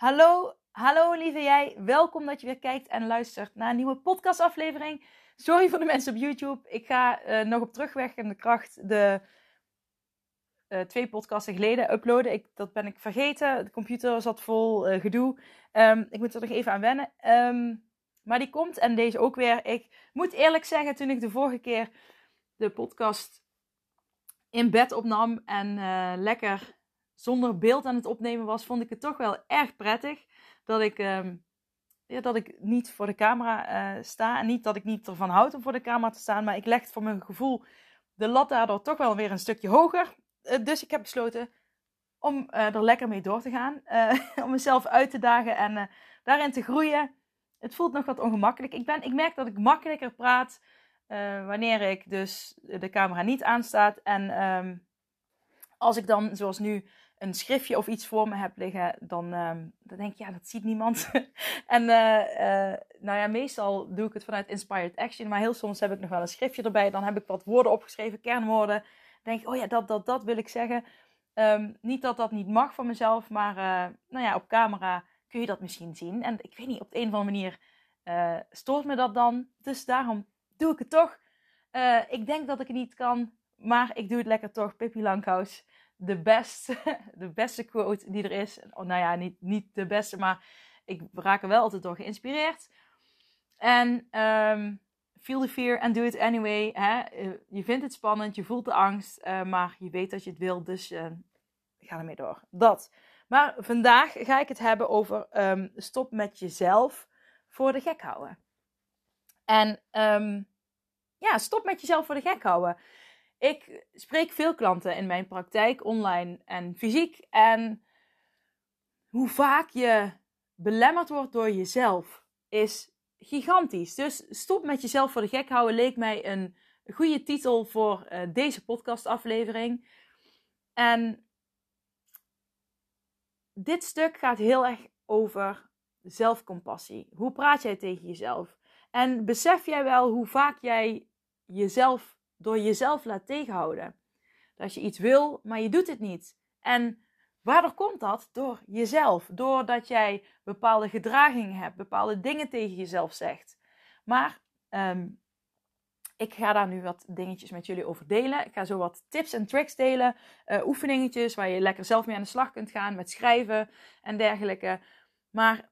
Hallo, hallo lieve jij. Welkom dat je weer kijkt en luistert naar een nieuwe podcastaflevering. Sorry voor de mensen op YouTube. Ik ga uh, nog op terugwerkende kracht de uh, twee podcasten geleden uploaden. Ik, dat ben ik vergeten. De computer zat vol uh, gedoe. Um, ik moet er nog even aan wennen. Um, maar die komt en deze ook weer. Ik moet eerlijk zeggen, toen ik de vorige keer de podcast in bed opnam en lekker zonder beeld aan het opnemen was, vond ik het toch wel erg prettig dat ik, uh, ja, dat ik niet voor de camera uh, sta. En niet dat ik niet ervan houd om voor de camera te staan, maar ik leg voor mijn gevoel de lat daardoor toch wel weer een stukje hoger. Uh, dus ik heb besloten om eh, er lekker mee door te gaan. om mezelf uit te dagen en daarin te groeien. Het voelt nog wat ongemakkelijk. Ik, ben, ik merk dat ik makkelijker praat wanneer ik dus de camera niet aanstaat. En um, als ik dan, zoals nu, een schriftje of iets voor me heb liggen, dan, uh, dan denk ik, ja, dat ziet niemand. en uh, uh, nou ja, meestal doe ik het vanuit Inspired Action, maar heel soms heb ik nog wel een schriftje erbij. Dan heb ik wat woorden opgeschreven, kernwoorden. Dan denk oh ja, dat, dat, dat wil ik zeggen. Um, niet dat dat niet mag van mezelf, maar uh, nou ja, op camera kun je dat misschien zien. En ik weet niet, op de een of andere manier stoort me dat dan. Dus daarom doe ik het toch. ik denk dat ik het niet kan, maar ik doe het lekker toch. Pippi de beste, de beste quote die er is. Oh, nou ja, niet, niet de beste, maar ik raak er wel altijd door geïnspireerd. En um, feel the fear and do it anyway. Hè? Eh, je vindt het spannend, je voelt de angst, uh, maar je weet dat je het wilt, dus uh, ga ermee door. Dat. Maar vandaag ga ik het hebben over um, stop met jezelf voor de gek houden. En um, ja, stop met jezelf voor de gek houden. Ik spreek veel klanten in mijn praktijk, online en fysiek. En hoe vaak je belemmerd wordt door jezelf is gigantisch. Dus stop met jezelf voor de gek houden leek mij een goede titel voor uh, deze podcastaflevering. En dit stuk gaat heel erg over zelfcompassie. Hoe praat jij tegen jezelf? En besef jij wel hoe vaak jij jezelf door jezelf laat tegenhouden. Dat je iets wil, maar je doet het niet. En waardoor komt dat? Door jezelf. Doordat jij bepaalde gedragingen hebt, bepaalde dingen tegen jezelf zegt. Maar um, ik ga daar nu wat dingetjes met jullie over delen. Ik ga zo wat tips en tricks delen. Uh, oefeningetjes waar je lekker zelf mee aan de slag kunt gaan met schrijven en dergelijke. Maar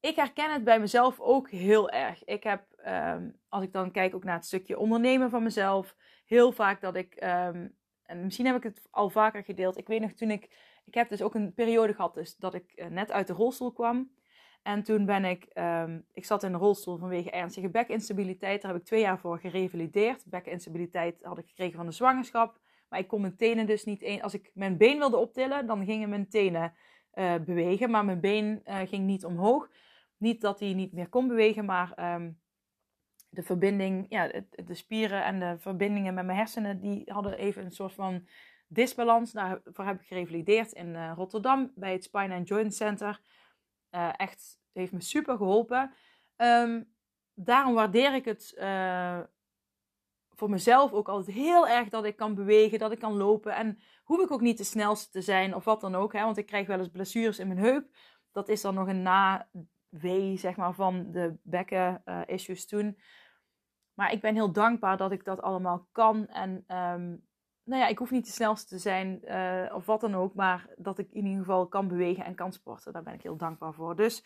ik herken het bij mezelf ook heel erg. Ik heb, um, als ik dan kijk ook naar het stukje ondernemen van mezelf, heel vaak dat ik, um, en misschien heb ik het al vaker gedeeld. Ik weet nog toen ik, ik heb dus ook een periode gehad dus dat ik uh, net uit de rolstoel kwam. En toen ben ik, um, ik zat in de rolstoel vanwege ernstige bekinstabiliteit. Daar heb ik twee jaar voor gerevalideerd. Bekinstabiliteit had ik gekregen van de zwangerschap. Maar ik kon mijn tenen dus niet, als ik mijn been wilde optillen, dan gingen mijn tenen uh, bewegen. Maar mijn been uh, ging niet omhoog. Niet dat hij niet meer kon bewegen, maar de verbinding, ja, de, spieren en de verbindingen met mijn hersenen, die hadden even een soort van disbalans. Daarvoor heb ik gerevalideerd in uh, Rotterdam bij het Spine and Joint Center. Uh, echt, heeft me super geholpen. Um, daarom waardeer ik het uh, voor mezelf ook altijd heel erg dat ik kan bewegen, dat ik kan lopen. En hoef ik ook niet de snelste te zijn of wat dan ook. Hè, want ik krijg wel eens blessures in mijn heup. Dat is dan nog een na wee, zeg maar, van de bekken uh, issues toen. Maar ik ben heel dankbaar dat ik dat allemaal kan. En um, nou ja, ik hoef niet de snelste te zijn uh, of wat dan ook. Maar dat ik in ieder geval kan bewegen en kan sporten. Daar ben ik heel dankbaar voor. Dus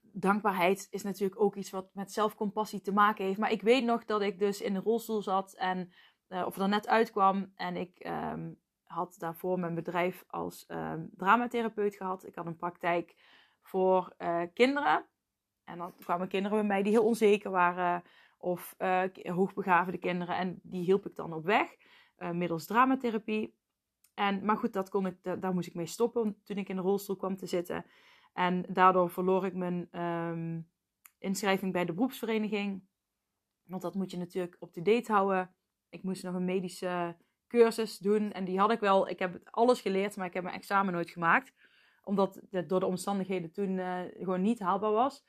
dankbaarheid is natuurlijk ook iets wat met zelfcompassie te maken heeft. Maar ik weet nog dat ik dus in de rolstoel zat en uh, of er net uitkwam. En ik um, had daarvoor mijn bedrijf als um, dramatherapeut gehad. Ik had een praktijk voor uh, kinderen. En dan kwamen kinderen bij mij die heel onzeker waren of uh, hoogbegaafde kinderen. En die hielp ik dan op weg uh, middels dramatherapie. En, maar goed, dat kon ik, daar moest ik mee stoppen toen ik in de rolstoel kwam te zitten. En daardoor verloor ik mijn um, inschrijving bij de beroepsvereniging. Want dat moet je natuurlijk op de date houden. Ik moest nog een medische cursus doen. En die had ik wel. Ik heb alles geleerd, maar ik heb mijn examen nooit gemaakt. Omdat het door de omstandigheden toen uh, gewoon niet haalbaar was.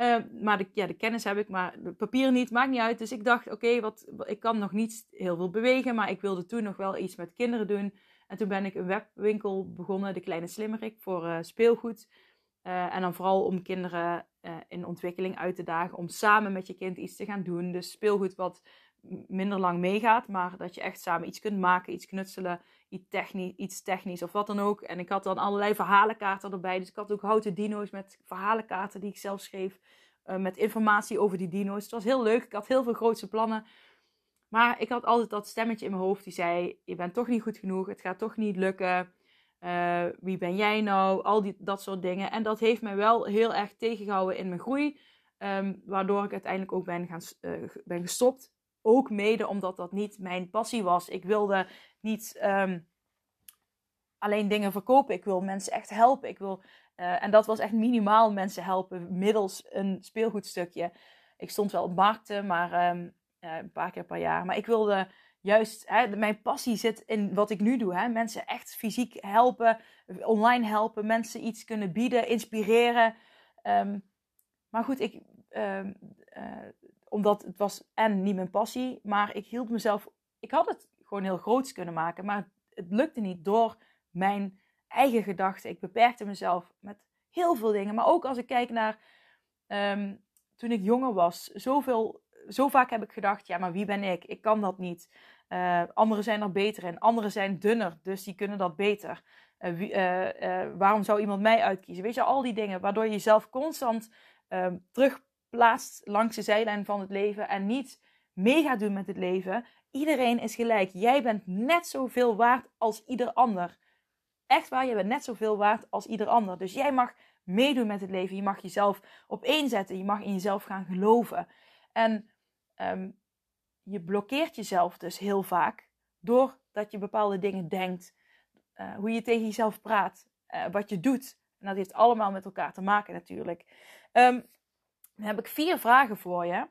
Uh, maar de, ja, de kennis heb ik, maar de papieren niet, maakt niet uit. Dus ik dacht, oké, wat, ik kan nog niet heel veel bewegen, maar ik wilde toen nog wel iets met kinderen doen. En toen ben ik een webwinkel begonnen, de Kleine Slimmerik, voor uh, speelgoed. Uh, en dan vooral om kinderen in ontwikkeling uit te dagen, om samen met je kind iets te gaan doen. Dus speelgoed wat minder lang meegaat, maar dat je echt samen iets kunt maken, iets knutselen, iets technisch, iets technisch of wat dan ook. En ik had dan allerlei verhalenkaarten erbij. Dus ik had ook houten dino's met verhalenkaarten die ik zelf schreef. Uh, met informatie over die dino's. Het was heel leuk. Ik had heel veel grootse plannen. Maar ik had altijd dat stemmetje in mijn hoofd die zei: Je bent toch niet goed genoeg. Het gaat toch niet lukken. Uh, wie ben jij nou? Al die, dat soort dingen. En dat heeft mij wel heel erg tegengehouden in mijn groei. Um, waardoor ik uiteindelijk ook ben, gaan, uh, ben gestopt ook mede omdat dat niet mijn passie was. Ik wilde niet um, alleen dingen verkopen. Ik wil mensen echt helpen. Ik wil, uh, en dat was echt minimaal mensen helpen middels een speelgoedstukje. Ik stond wel op markten, maar um, uh, een paar keer per jaar. Maar ik wilde juist, hè, mijn passie zit in wat ik nu doe. Hè? Mensen echt fysiek helpen, online helpen, mensen iets kunnen bieden, inspireren. Um, maar goed, ik, uh, omdat het was en niet mijn passie, maar ik hield mezelf. Ik had het gewoon heel groots kunnen maken, maar het lukte niet door mijn eigen gedachten. Ik beperkte mezelf met heel veel dingen. Maar ook als ik kijk naar um, toen ik jonger was, zoveel, zo vaak heb ik gedacht: ja, maar wie ben ik? Ik kan dat niet. Uh, anderen zijn er beter in, anderen zijn dunner, dus die kunnen dat beter. Wie, uh, waarom zou iemand mij uitkiezen? Weet je, al die dingen waardoor je jezelf constant ehm, terug plaatst langs de zijlijn van het leven en niet mee gaat doen met het leven. Iedereen is gelijk. Jij bent net zoveel waard als ieder ander. Echt waar, je bent net zoveel waard als ieder ander. Dus jij mag meedoen met het leven. Je mag jezelf opeenzetten. Je mag in jezelf gaan geloven. En um, je blokkeert jezelf dus heel vaak doordat je bepaalde dingen denkt. Uh, hoe je tegen jezelf praat. Uh, wat je doet. En dat heeft allemaal met elkaar te maken natuurlijk. Um, dan heb ik vier vragen voor je.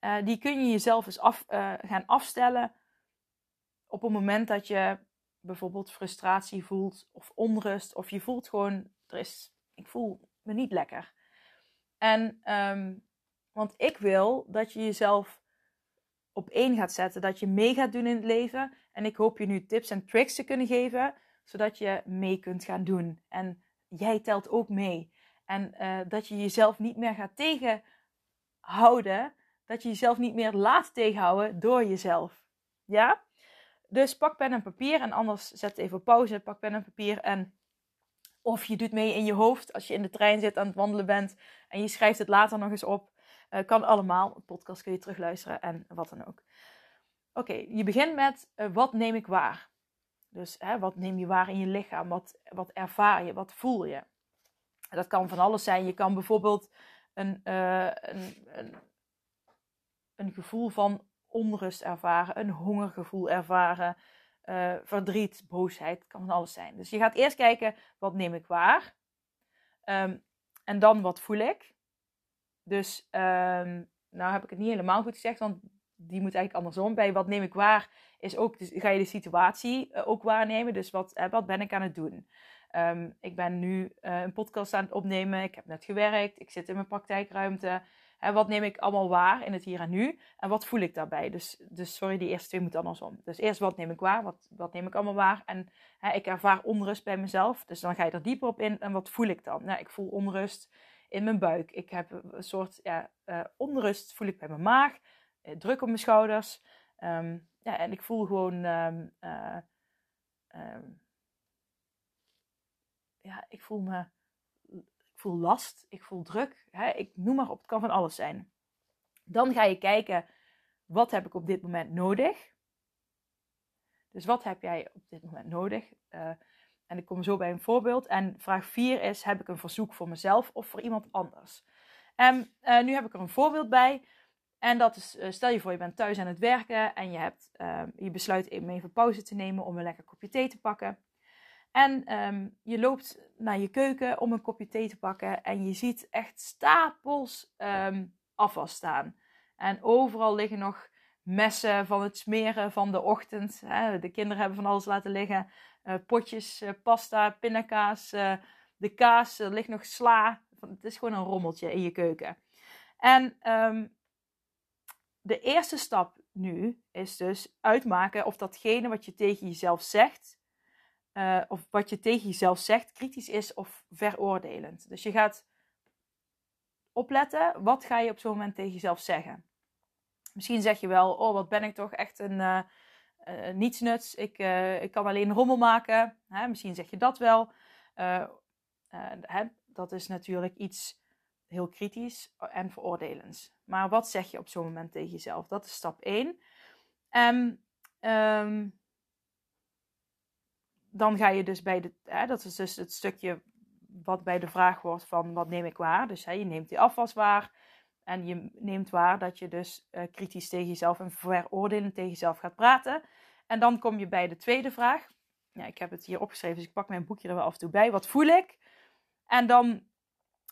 Uh, die kun je jezelf eens af, uh, gaan afstellen op het moment dat je bijvoorbeeld frustratie voelt of onrust. Of je voelt gewoon, er is, ik voel me niet lekker. En, um, want ik wil dat je jezelf op één gaat zetten. Dat je mee gaat doen in het leven. En ik hoop je nu tips en tricks te kunnen geven. Zodat je mee kunt gaan doen. En jij telt ook mee. En uh, dat je jezelf niet meer gaat tegenhouden. Dat je jezelf niet meer laat tegenhouden door jezelf. Ja? Dus pak pen en papier. En anders zet even pauze. Pak pen en papier. En of je doet mee in je hoofd als je in de trein zit aan het wandelen bent. En je schrijft het later nog eens op. Uh, kan allemaal. Podcast kun je terugluisteren en wat dan ook. Oké, je begint met uh, wat neem ik waar? Dus hè, wat neem je waar in je lichaam? Wat, wat ervaar je? Wat voel je? Dat kan van alles zijn. Je kan bijvoorbeeld een, uh, een, een, een, gevoel van onrust ervaren, een hongergevoel ervaren, uh, verdriet, boosheid. Het kan van alles zijn. Dus je gaat eerst kijken, wat neem ik waar? Um, en dan, wat voel ik? Dus, um, nou heb ik het niet helemaal goed gezegd, want die moet eigenlijk andersom. Bij wat neem ik waar, is ook, dus ga je de situatie uh, ook waarnemen. Dus wat, wat ben ik aan het doen? Um, ik ben nu uh, een podcast aan het opnemen. Ik heb net gewerkt. Ik zit in mijn praktijkruimte. Wat neem ik allemaal waar in het hier en nu? En wat voel ik daarbij? Dus, dus sorry, die eerste twee moeten andersom. Dus eerst wat neem ik waar? Wat, wat neem ik allemaal waar? En hè, ik ervaar onrust bij mezelf. Dus dan ga je er dieper op in. En wat voel ik dan? Nou, ik voel onrust in mijn buik. Ik heb een soort ja, uh, onrust voel ik bij mijn maag. Uh, druk op mijn schouders. Um, ja, en ik voel gewoon... Um, ja, ik voel me, ik voel last, ik voel druk, hè, ik noem maar op, het kan van alles zijn. Dan ga je kijken, wat heb ik op dit moment nodig? Dus wat heb jij op dit moment nodig? Uh, en ik kom zo bij een voorbeeld. En vraag 4 is: heb ik een verzoek voor mezelf of voor iemand anders? En uh, nu heb ik er een voorbeeld bij. En dat is, stel je voor, je bent thuis aan het werken en je, hebt, je besluit even pauze te nemen om een lekker kopje thee te pakken. En ehm, je loopt naar je keuken om een kopje thee te pakken en je ziet echt stapels um, afwas staan. En overal liggen nog messen van het smeren van de ochtend. Hè. De kinderen hebben van alles laten liggen. Uh, potjes, uh, pasta, pindakaas, uh, de kaas, er ligt nog sla. Het is gewoon een rommeltje in je keuken. En um, de eerste stap nu is dus uitmaken of datgene wat je tegen jezelf zegt, of wat je tegen jezelf zegt, kritisch is of veroordelend. Dus je gaat opletten, wat ga je op zo'n moment tegen jezelf zeggen? Misschien zeg je wel, oh wat ben ik toch echt een uh, uh, nietsnuts. Ik, uh, ik kan alleen rommel maken. Hè, misschien zeg je dat wel. Hè, dat is natuurlijk iets heel kritisch en veroordelends. Maar wat zeg je op zo'n moment tegen jezelf? Dat is stap 1. En um, dan ga je dus bij de, hè, dat is dus het stukje wat bij de vraag wordt van wat neem ik waar. Dus hè, je neemt die afwas waar. En je neemt waar dat je dus uh, kritisch tegen jezelf en veroordelend tegen jezelf gaat praten. En dan kom je bij de tweede vraag. Ja, ik heb het hier opgeschreven, dus ik pak mijn boekje er wel af en toe bij. Wat voel ik? En dan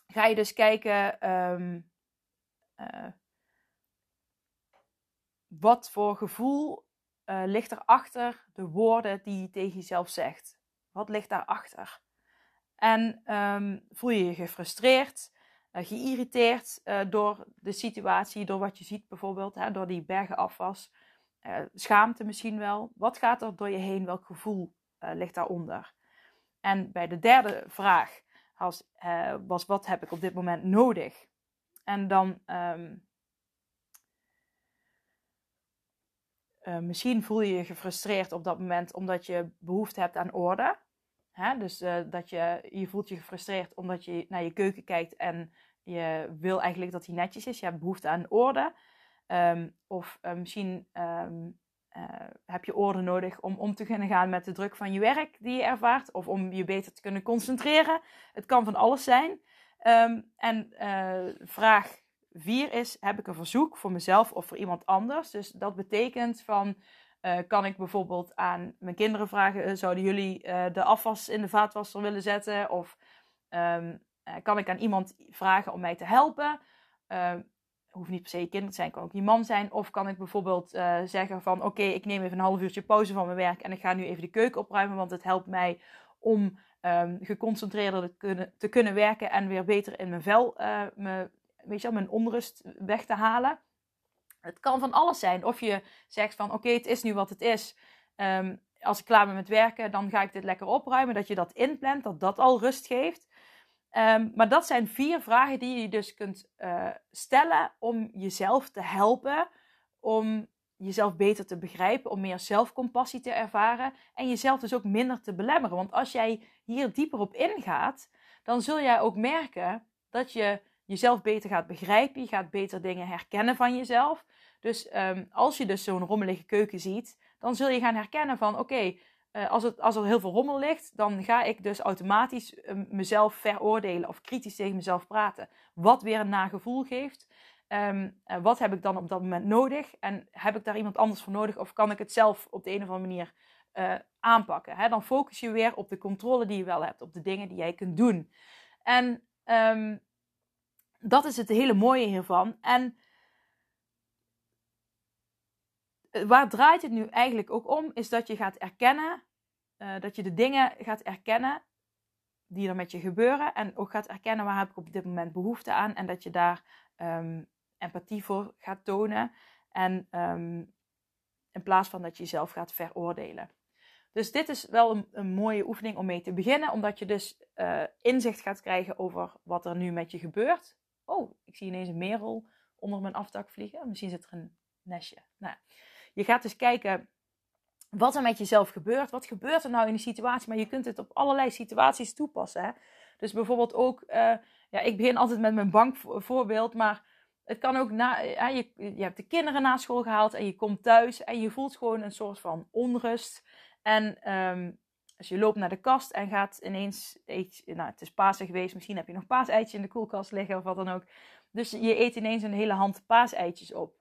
ga je dus kijken um, uh, wat voor gevoel uh, ligt er achter de woorden die je tegen jezelf zegt. Wat ligt daarachter? En um, voel je je gefrustreerd? uh, geïrriteerd uh, door de situatie, door wat je ziet bijvoorbeeld, hè, door die bergen afwas. Schaamte misschien wel. Wat gaat er door je heen? Welk gevoel ligt daaronder? En bij de derde vraag was, was wat heb ik op dit moment nodig? En dan um, misschien voel je je gefrustreerd op dat moment omdat je behoefte hebt aan orde. Hè? Dus uh, dat je, je voelt je gefrustreerd omdat je naar je keuken kijkt en je wil eigenlijk dat die netjes is. Je hebt behoefte aan orde. Um, of uh, misschien uh, heb je orde nodig om om te kunnen gaan met de druk van je werk die je ervaart. Of om je beter te kunnen concentreren. Het kan van alles zijn. Um, en vraag 4 is: heb ik een verzoek voor mezelf of voor iemand anders? Dus dat betekent van. Uh, kan ik bijvoorbeeld aan mijn kinderen vragen: zouden jullie de afwas in de vaatwasser willen zetten? Of uh, kan ik aan iemand vragen om mij te helpen? Uh, hoeft niet per se je kind te zijn, kan ook je man zijn. Of kan ik bijvoorbeeld zeggen van oké, ik neem even een half uurtje pauze van mijn werk en ik ga nu even de keuken opruimen, want het helpt mij om um, geconcentreerder te kunnen, te kunnen werken en weer beter in mijn vel, me, weet je wel, mijn onrust weg te halen. Het kan van alles zijn. Of je zegt van oké, het is nu wat het is. Um, als ik klaar ben met werken, dan ga ik dit lekker opruimen. Dat je dat inplant, dat dat al rust geeft. Um, maar dat zijn vier vragen die je dus kunt uh, stellen om jezelf te helpen, om jezelf beter te begrijpen, om meer zelfcompassie te ervaren en jezelf dus ook minder te belemmeren. Want als jij hier dieper op ingaat, dan zul jij ook merken dat je jezelf beter gaat begrijpen, je gaat beter dingen herkennen van jezelf. Dus um, als je dus zo'n rommelige keuken ziet, dan zul je gaan herkennen van oké, uh, als, het, als er heel veel rommel ligt, dan ga ik dus automatisch uh, mezelf veroordelen of kritisch tegen mezelf praten. Wat weer een nagevoel geeft. Um, uh, wat heb ik dan op dat moment nodig? En heb ik daar iemand anders voor nodig? Of kan ik het zelf op de een of andere manier aanpakken? Hè? Dan focus je weer op de controle die je wel hebt, op de dingen die jij kunt doen. En dat is het hele mooie hiervan. En Eh, waar draait het nu eigenlijk ook om, is dat je gaat erkennen, uh, dat je de dingen gaat erkennen die er met je gebeuren en ook gaat erkennen waar heb ik op dit moment behoefte aan en dat je daar um, empathie voor gaat tonen en um, in plaats van dat je jezelf gaat veroordelen. Dus dit is wel een, een, mooie oefening om mee te beginnen, omdat je dus uh, inzicht gaat krijgen over wat er nu met je gebeurt. Oh, ik zie ineens een merel onder mijn afdak vliegen. Misschien zit er een nestje. Nou, je gaat dus kijken wat er met jezelf gebeurt. Wat gebeurt er nou in die situatie? Maar je kunt het op allerlei situaties toepassen. Hè? Dus bijvoorbeeld ook, uh, ja, ik begin altijd met mijn bankvoorbeeld, maar het kan ook na, ja, je, je hebt de kinderen na school gehaald en je komt thuis en je voelt gewoon een soort van onrust. En um, als je loopt naar de kast en gaat ineens, eet, nou het is Pasen geweest, misschien heb je nog paaseitjes in de koelkast liggen of wat dan ook. Dus je eet ineens een hele hand paaseitjes op.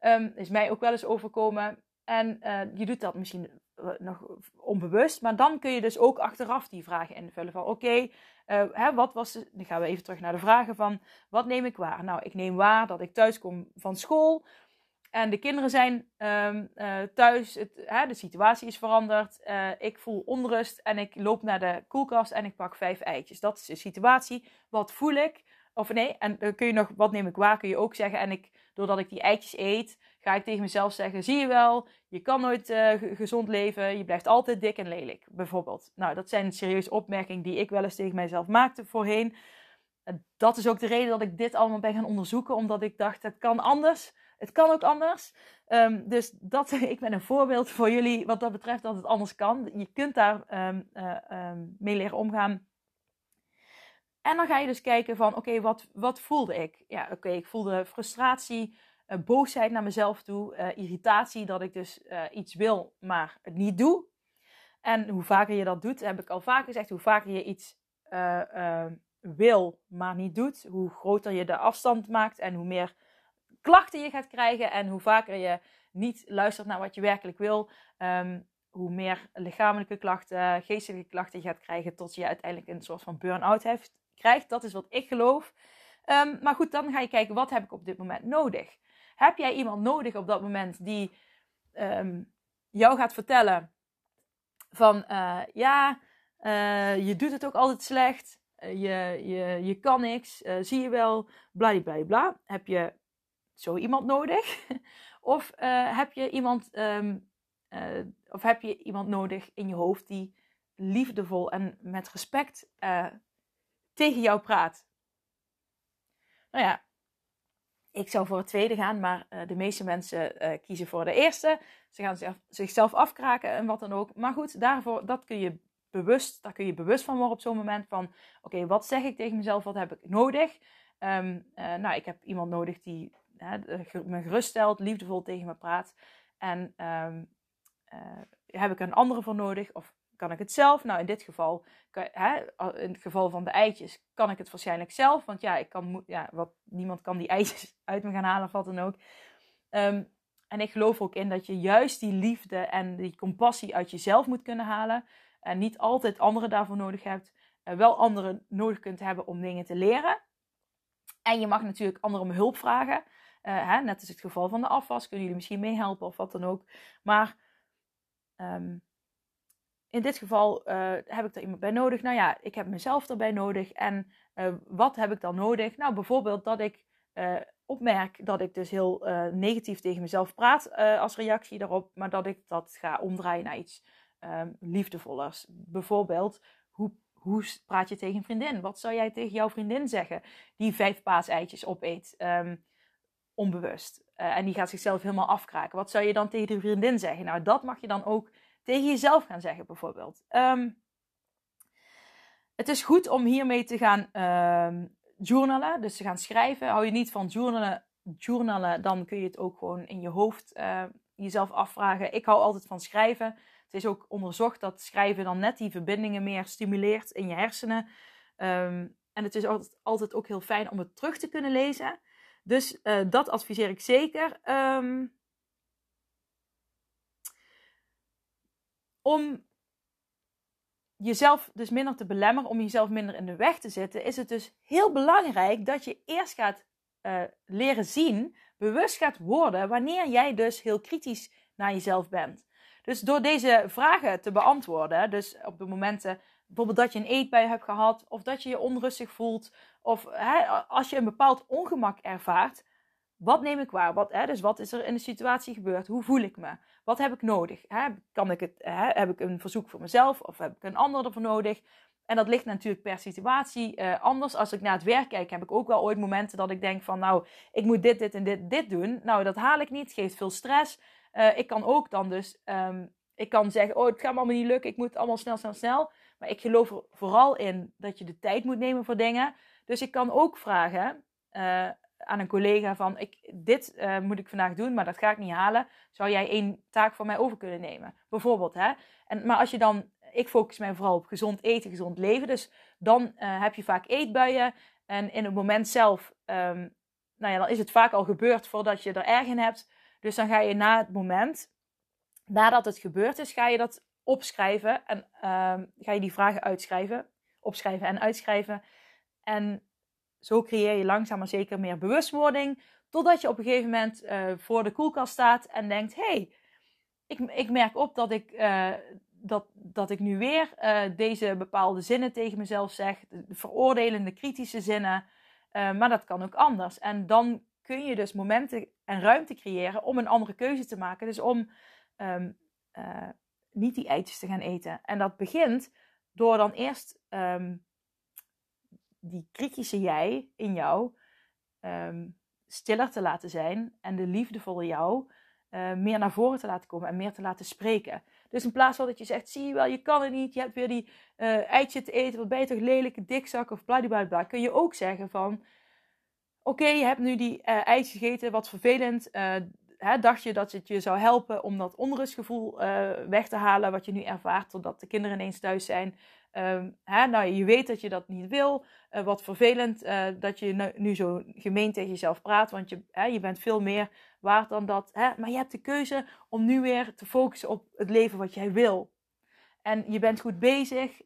Um, is mij ook wel eens overkomen. En uh, je doet dat misschien nog onbewust. Maar dan kun je dus ook achteraf die vragen invullen. Van oké, okay, wat was... De, dan gaan we even terug naar de vragen van... Wat neem ik waar? Nou, ik neem waar dat ik thuis kom van school... En de kinderen zijn um, uh, thuis, het, hè, de situatie is veranderd. Uh, ik voel onrust en ik loop naar de koelkast en ik pak vijf eitjes. Dat is de situatie. Wat voel ik? Of nee, en dan kun je nog, wat neem ik waar, kun je ook zeggen. En ik, doordat ik die eitjes eet, ga ik tegen mezelf zeggen: zie je wel, je kan nooit gezond leven, je blijft altijd dik en lelijk, bijvoorbeeld. Nou, dat zijn serieuze opmerkingen die ik wel eens tegen mijzelf maakte voorheen. Dat is ook de reden dat ik dit allemaal ben gaan onderzoeken, omdat ik dacht: het kan anders. Het kan ook anders. Um, dus dat, ik ben een voorbeeld voor jullie wat dat betreft dat het anders kan. Je kunt daar um, uh, um, mee leren omgaan. En dan ga je dus kijken van, oké, wat, wat voelde ik? Ja, oké, ik voelde frustratie, uh, boosheid naar mezelf toe, uh, irritatie dat ik dus iets wil, maar het niet doe. En hoe vaker je dat doet, heb ik al vaker gezegd, hoe vaker je iets wil, maar niet doet, hoe groter je de afstand maakt en hoe meer klachten je gaat krijgen en hoe vaker je niet luistert naar wat je werkelijk wil, um, hoe meer lichamelijke klachten, geestelijke klachten je gaat krijgen, tot je uiteindelijk een soort van burn-out krijgt. Dat is wat ik geloof. Um, maar goed, dan ga je kijken, wat heb ik op dit moment nodig? Heb jij iemand nodig op dat moment die um, jou gaat vertellen van, uh, ja, uh, je doet het ook altijd slecht, uh, je, je, je kan niks, zie je wel, bla bla. Heb je zo iemand nodig? of uh, heb je iemand, um, uh, of heb je iemand nodig in je hoofd die liefdevol en met respect uh, tegen jou praat? Nou ja, ik zou voor het tweede gaan, maar de meeste mensen kiezen voor de eerste. Ze gaan zichzelf, afkraken en wat dan ook. Maar goed, daarvoor, dat kun je bewust, daar kun je bewust van worden op zo'n moment van, oké, wat zeg ik tegen mezelf, wat heb ik nodig? Um, nou, ik heb iemand nodig die hè, me geruststelt, liefdevol tegen me praat. En um, uh, heb ik een andere voor nodig? Of kan ik het zelf? Nou, in dit geval, hè, in het geval van de eitjes, kan ik het waarschijnlijk zelf. Want ja, ik kan, ja wat, niemand kan die eitjes uit me gaan halen of wat dan ook. Um, en ik geloof ook in dat je juist die liefde en die compassie uit jezelf moet kunnen halen. En niet altijd anderen daarvoor nodig hebt. Uh, wel anderen nodig kunt hebben om dingen te leren. En je mag natuurlijk anderen om hulp vragen. Uh, hè, net als het geval van de afwas, kunnen jullie misschien meehelpen of wat dan ook. Maar um, in dit geval uh, heb ik er iemand bij nodig. Nou ja, ik heb mezelf erbij nodig. En uh, wat heb ik dan nodig? Nou, bijvoorbeeld dat ik opmerk dat ik dus heel negatief tegen mezelf praat als reactie daarop. Maar dat ik dat ga omdraaien naar iets um, liefdevollers. Bijvoorbeeld, hoe hoe praat je tegen een vriendin? Wat zou jij tegen jouw vriendin zeggen die vijf paaseitjes opeet? Um, onbewust. Uh, en die gaat zichzelf helemaal afkraken. Wat zou je dan tegen die vriendin zeggen? Nou, dat mag je dan ook tegen jezelf gaan zeggen, bijvoorbeeld. Um, het is goed om hiermee te gaan um, journalen, dus te gaan schrijven. Hou je niet van journalen, journalen dan kun je het ook gewoon in je hoofd uh, jezelf afvragen. Ik hou altijd van schrijven. Het is ook onderzocht dat schrijven dan net die verbindingen meer stimuleert in je hersenen. Um, en het is altijd, altijd ook heel fijn om het terug te kunnen lezen. Dus uh, dat adviseer ik zeker. Um, om jezelf dus minder te belemmeren, om jezelf minder in de weg te zitten, is het dus heel belangrijk dat je eerst gaat uh, leren zien, bewust gaat worden, wanneer jij dus heel kritisch naar jezelf bent. Dus door deze vragen te beantwoorden, dus op de momenten bijvoorbeeld dat je een eetbui hebt gehad, of dat je je onrustig voelt, of hè, als je een bepaald ongemak ervaart, wat neem ik waar? Wat, hè, dus wat is er in de situatie gebeurd? Hoe voel ik me? Wat heb ik nodig? Hè? Kan ik het, hè? Heb ik een verzoek voor mezelf of heb ik een ander ervoor nodig? En dat ligt natuurlijk per situatie uh, anders. Als ik naar het werk kijk, heb ik ook wel ooit momenten dat ik denk van, nou, ik moet dit, dit en dit, dit doen. Nou, dat haal ik niet, geeft veel stress. Uh, ik kan ook dan dus, um, ik kan zeggen, oh, het gaat me allemaal niet lukken, ik moet allemaal snel, snel, snel. Maar ik geloof er vooral in dat je de tijd moet nemen voor dingen. Dus ik kan ook vragen uh, aan een collega van, ik, dit uh, moet ik vandaag doen, maar dat ga ik niet halen. Zou jij één taak van mij over kunnen nemen? Bijvoorbeeld, hè. En, maar als je dan, ik focus mij vooral op gezond eten, gezond leven. Dus dan uh, heb je vaak eetbuien. En in het moment zelf, um, nou ja, dan is het vaak al gebeurd voordat je er erg in hebt. Dus dan ga je na het moment, nadat het gebeurd is, ga je dat opschrijven en ehm, ga je die vragen uitschrijven, opschrijven en uitschrijven. En zo creëer je langzaam maar zeker meer bewustwording, totdat je op een gegeven moment uh, voor de koelkast staat en denkt: hey, ik, ik merk op dat ik, uh, dat, dat ik nu weer uh, deze bepaalde zinnen tegen mezelf zeg, de veroordelende, kritische zinnen, maar dat kan ook anders. En dan kun je dus momenten en ruimte creëren om een andere keuze te maken. Dus om um, niet die eitjes te gaan eten. En dat begint door dan eerst um, die kritische jij in jou um, stiller te laten zijn en de liefdevolle jou uh, meer naar voren te laten komen en meer te laten spreken. Dus in plaats van dat je zegt, zie je wel, je kan het niet, je hebt weer die uh, eitje te eten, wat ben je toch lelijke dikzak of bladibladibla, kun je ook zeggen van, oké, je hebt nu die uh, eitjes gegeten, wat vervelend, hè, dacht je dat het je zou helpen om dat onrustgevoel weg te halen, wat je nu ervaart totdat de kinderen ineens thuis zijn. Um, hè, nou, je weet dat je dat niet wil. Uh, wat vervelend uh, dat je nu, zo gemeen tegen jezelf praat, want je, hè, je bent veel meer waard dan dat. Hè? Maar je hebt de keuze om nu weer te focussen op het leven wat jij wil. En je bent goed bezig.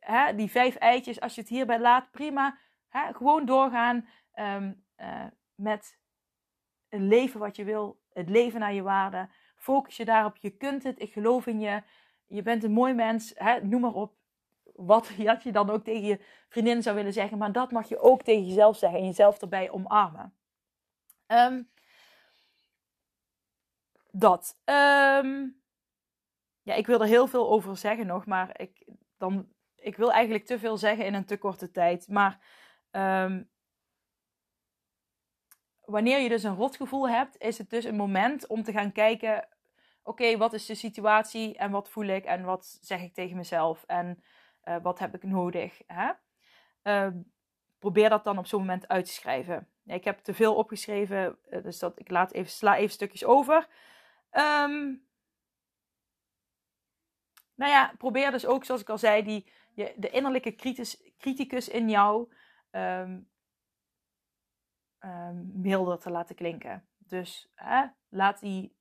hè, die vijf eitjes, als je het hierbij laat, prima. Hè, gewoon doorgaan um, met een leven wat je wil, het leven naar je waarde. Focus je daarop, je kunt het, ik geloof in je. Je bent een mooi mens, noem maar op. Wat je dan ook tegen je vriendin zou willen zeggen, maar dat mag je ook tegen jezelf zeggen en jezelf erbij omarmen. Um, dat. Um, ja, ik wil er heel veel over zeggen nog, maar ik, dan, ik wil eigenlijk te veel zeggen in een te korte tijd. Maar um, wanneer je dus een rotgevoel hebt, is het dus een moment om te gaan kijken: oké, wat is de situatie en wat voel ik en wat zeg ik tegen mezelf en uh, wat heb ik nodig? Hè? Uh, probeer dat dan op zo'n moment uit te schrijven. Ik heb te veel opgeschreven, uh, dus dat, ik laat even, sla even stukjes over. Um, nou ja, probeer dus ook, zoals ik al zei, die, de innerlijke criticus, criticus in jou. Um, milder te laten klinken. Dus hè, laat die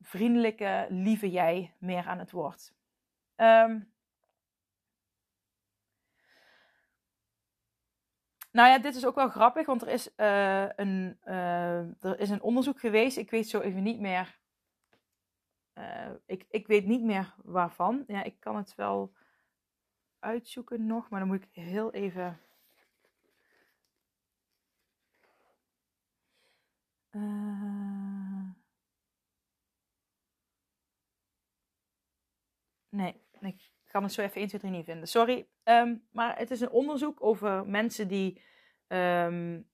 vriendelijke, lieve jij meer aan het woord. Um, nou ja, dit is ook wel grappig, want er is, uh, een, uh, er is een onderzoek geweest. Ik weet zo even niet meer. Uh, ik, ik weet niet meer waarvan. Ja, ik kan het wel uitzoeken nog, maar dan moet ik heel even. Nee, kan het zo even 1, 2, 3 niet vinden. Sorry. Um, maar het is een onderzoek over mensen die. Um,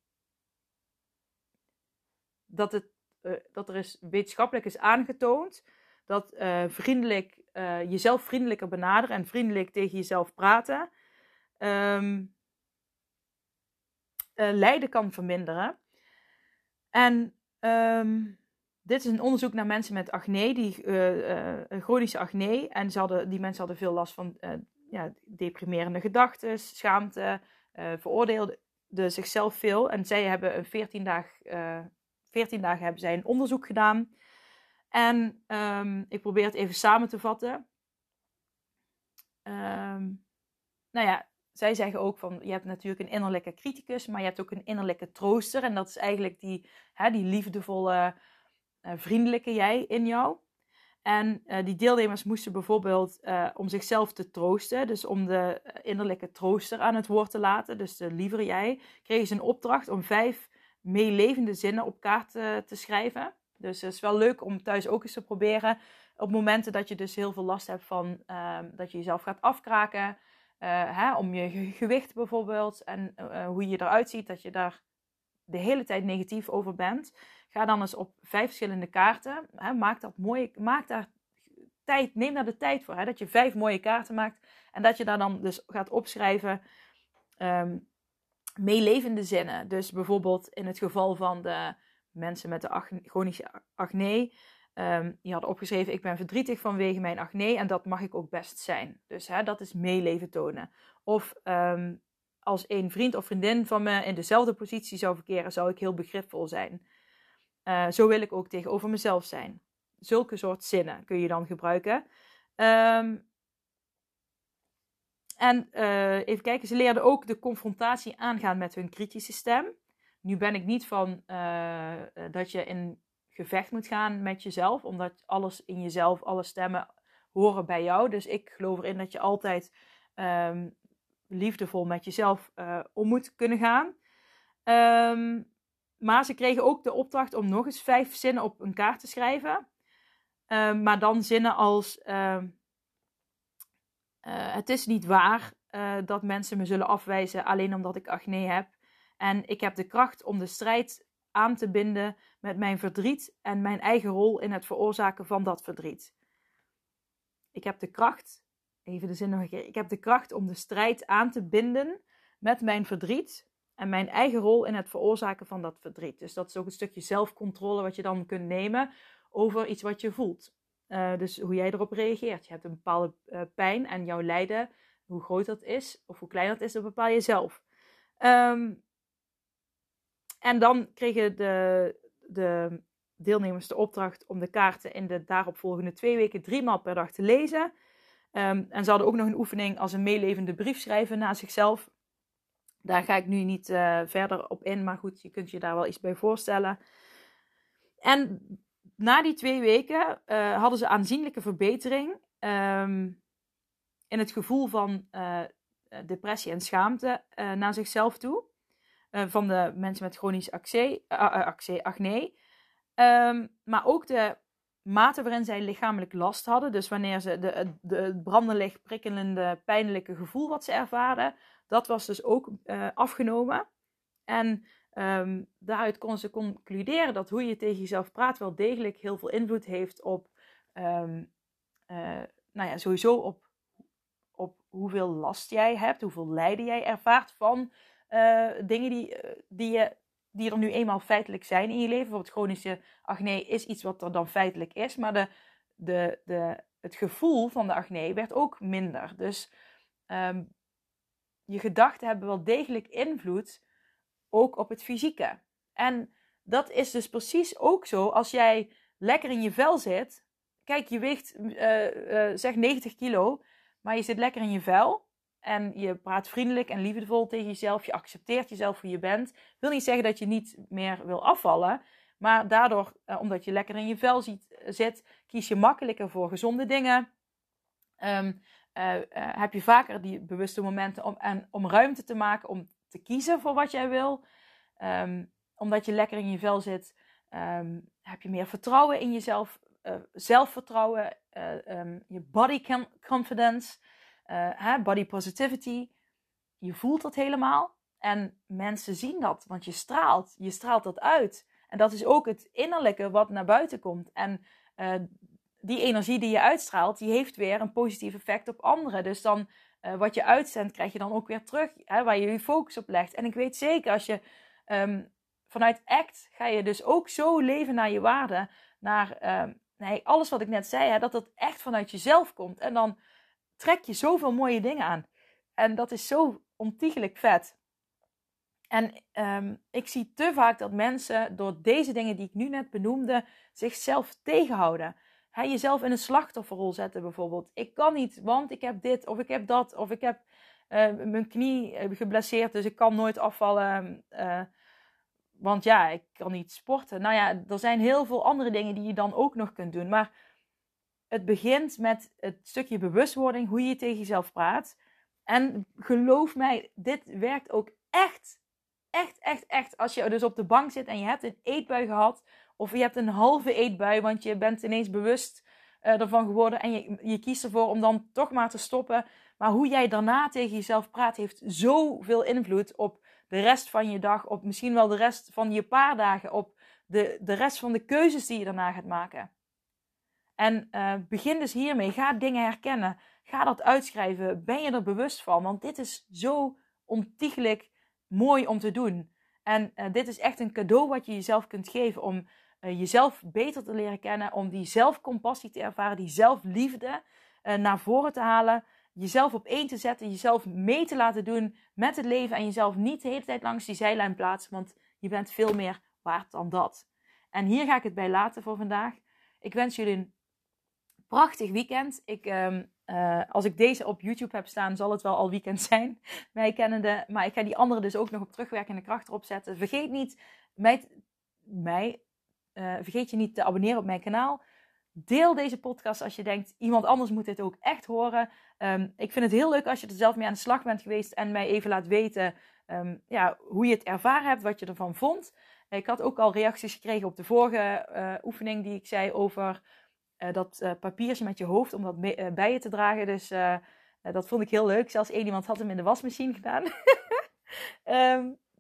dat, het, uh, dat er is wetenschappelijk is aangetoond dat uh, vriendelijk, uh, jezelf vriendelijker benaderen en vriendelijk tegen jezelf praten. Um, lijden kan verminderen. En dit is een onderzoek naar mensen met acne, die, uh, uh, chronische acne. En ze hadden, die mensen hadden veel last van uh, ja, deprimerende gedachten, schaamte, veroordeelden zichzelf veel. En zij hebben een 14, dag, 14 dagen hebben zij een onderzoek gedaan. En um, ik probeer het even samen te vatten. Um, nou ja, zij zeggen ook van, je hebt natuurlijk een innerlijke criticus, maar je hebt ook een innerlijke trooster. En dat is eigenlijk die, hè, die liefdevolle, vriendelijke jij in jou. En uh, die deelnemers moesten bijvoorbeeld uh, om zichzelf te troosten, dus om de innerlijke trooster aan het woord te laten, dus de lievere jij, kregen ze een opdracht om vijf meelevende zinnen op kaart te, schrijven. Dus het is wel leuk om thuis ook eens te proberen. Op momenten dat je dus heel veel last hebt van ehm, dat je jezelf gaat afkraken, hè, om je gewicht bijvoorbeeld en hoe je eruit ziet, dat je daar de hele tijd negatief over bent. Ga dan eens op vijf verschillende kaarten. Hè, maak, dat maak daar tijd, neem daar de tijd voor. Hè, dat je vijf mooie kaarten maakt en dat je daar dan dus gaat opschrijven um, meelevende zinnen. Dus bijvoorbeeld in het geval van de mensen met de chronische acne. Um, die hadden opgeschreven: Ik ben verdrietig vanwege mijn acne en dat mag ik ook best zijn. Dus hè, dat is meeleven tonen. Of um, als een vriend of vriendin van me in dezelfde positie zou verkeren, zou ik heel begripvol zijn. Eh, zo wil ik ook tegenover mezelf zijn. Zulke soort zinnen kun je dan gebruiken. Ehm, en uh, even kijken, ze leerden ook de confrontatie aangaan met hun kritische stem. Nu ben ik niet van uh, dat je in gevecht moet gaan met jezelf, omdat alles in jezelf, alle stemmen horen bij jou. Dus ik geloof erin dat je altijd um, liefdevol met jezelf om moet kunnen gaan. Um, maar ze kregen ook de opdracht om nog eens vijf zinnen op een kaart te schrijven. Um, maar dan zinnen als: uh, Het is niet waar uh, dat mensen me zullen afwijzen alleen omdat ik acne heb. En ik heb de kracht om de strijd aan te binden met mijn verdriet en mijn eigen rol in het veroorzaken van dat verdriet. Ik heb de kracht, even de zin nog een keer, ik heb de kracht om de strijd aan te binden met mijn verdriet en mijn eigen rol in het veroorzaken van dat verdriet. Dus dat is ook een stukje zelfcontrole wat je dan kunt nemen over iets wat je voelt. Uh, dus hoe jij erop reageert. Je hebt een bepaalde uh, pijn en jouw lijden, hoe groot dat is of hoe klein dat is, dat bepaal je zelf. Um, en dan kregen de, de deelnemers de opdracht om de kaarten in de daaropvolgende twee weken drie maal per dag te lezen. Um, en ze hadden ook nog een oefening als een meelevende brief schrijven naar zichzelf. Daar ga ik nu niet uh, verder op in, maar goed, je kunt je daar wel iets bij voorstellen. En na die twee weken uh, hadden ze aanzienlijke verbetering um, in het gevoel van uh, depressie en schaamte naar zichzelf toe. van de mensen met chronisch acne. acne um, maar ook de mate waarin zij lichamelijk last hadden. Dus wanneer ze de, de, het prikkelende, pijnlijke gevoel wat ze ervaren, dat was dus ook uh, afgenomen. En um, daaruit kon ze concluderen dat hoe je tegen jezelf praat wel degelijk heel veel invloed heeft op, um, uh, nou ja, sowieso op, op hoeveel last jij hebt, hoeveel lijden jij ervaart van uh, dingen die, die, je, die er nu eenmaal feitelijk zijn in je leven. Bijvoorbeeld chronische acne is iets wat er dan feitelijk is, maar de, de, de, het gevoel van de acne werd ook minder. Dus um, je gedachten hebben wel degelijk invloed ook op het fysieke. En dat is dus precies ook zo als jij lekker in je vel zit. Kijk, je weegt uh, uh, zeg 90 kilo, maar je zit lekker in je vel. En je praat vriendelijk en liefdevol tegen jezelf. Je accepteert jezelf hoe je bent. Wil niet zeggen dat je niet meer wil afvallen. Maar daardoor, uh, omdat je lekker in je vel ziet, zit, kies je makkelijker voor gezonde dingen. Um, uh, uh, heb je vaker die bewuste momenten om, en, om ruimte te maken om te kiezen voor wat jij wil. Um, omdat je lekker in je vel zit, um, heb je meer vertrouwen in jezelf, uh, zelfvertrouwen, um, je body confidence, body positivity. Je voelt dat helemaal en mensen zien dat, want je straalt, je straalt dat uit. En dat is ook het innerlijke wat naar buiten komt. En die energie die je uitstraalt, die heeft weer een positief effect op anderen. Dus dan uh, wat je uitzendt, krijg je dan ook weer terug, hè, waar je je focus op legt. En ik weet zeker, als je um, vanuit ACT ga je dus ook zo leven naar je waarde, naar um, nee, alles wat ik net zei, hè, dat dat echt vanuit jezelf komt. En dan trek je zoveel mooie dingen aan. En dat is zo ontiegelijk vet. En um, ik zie te vaak dat mensen door deze dingen die ik nu net benoemde, zichzelf tegenhouden hij jezelf in een slachtofferrol zetten bijvoorbeeld. Ik kan niet, want ik heb dit of ik heb dat of ik heb uh, mijn knie eh, geblesseerd, dus ik kan nooit afvallen. Uh, want ja, ik kan niet sporten. Nou ja, er zijn heel veel andere dingen die je dan ook nog kunt doen. Maar het begint met het stukje bewustwording, hoe je tegen jezelf praat. En geloof mij, dit werkt ook echt, echt, echt, echt. Als je dus op de bank zit en je hebt een eetbui gehad of je hebt een halve eetbui, want je bent ineens bewust uh, ervan geworden. En je, je kiest ervoor om dan toch maar te stoppen. Maar hoe jij daarna tegen jezelf praat, heeft zoveel invloed op de rest van je dag. Op misschien wel de rest van je paar dagen. Op de, de rest van de keuzes die je daarna gaat maken. En uh, begin dus hiermee. Ga dingen herkennen. Ga dat uitschrijven. Ben je er bewust van? Want dit is zo ontiegelijk mooi om te doen. En uh, dit is echt een cadeau wat je jezelf kunt geven om uh, jezelf beter te leren kennen, om die zelfcompassie te ervaren, die zelfliefde uh, naar voren te halen, jezelf op één te zetten, jezelf mee te laten doen met het leven en jezelf niet de hele tijd langs die zijlijn plaatsen, want je bent veel meer waard dan dat. En hier ga ik het bij laten voor vandaag. Ik wens jullie een prachtig weekend. Ik, ehm, eh, als ik deze op YouTube heb staan, zal het wel al weekend zijn. Mij kennende. Maar ik ga die andere dus ook nog op terugwerkende kracht erop zetten. Vergeet niet, mij, mij uh, vergeet je niet te abonneren op mijn kanaal. Deel deze podcast als je denkt, iemand anders moet dit ook echt horen. Ehm, ik vind het heel leuk als je er zelf mee aan de slag bent geweest en mij even laat weten um, ja, hoe je het ervaren hebt, wat je ervan vond. Ik had ook al reacties gekregen op de vorige uh, oefening die ik zei over uh, dat uh, papiertje met je hoofd om dat bij je te dragen. Dus dat vond ik heel leuk. Zelfs één iemand had hem in de wasmachine gedaan. um,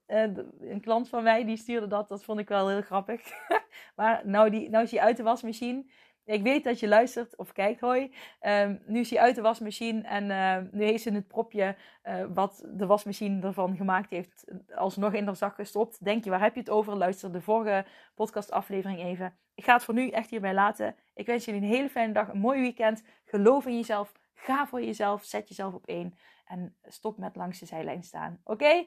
een klant van mij die stuurde dat. Dat vond ik wel heel grappig. maar nou, die, nou is hij uit de wasmachine. Ik weet dat je luistert of kijkt, hoi. Um, nu is hij uit de wasmachine en uh, nu heeft ze het propje uh, wat de wasmachine ervan gemaakt heeft alsnog in haar zak gestopt. Denk je, waar heb je het over? Luister de vorige podcastaflevering even. Ik ga het voor nu echt hierbij laten. Ik wens jullie een hele fijne dag, een mooi weekend. Geloof in jezelf, ga voor jezelf, zet jezelf op één en stop met langs de zijlijn staan. Oké?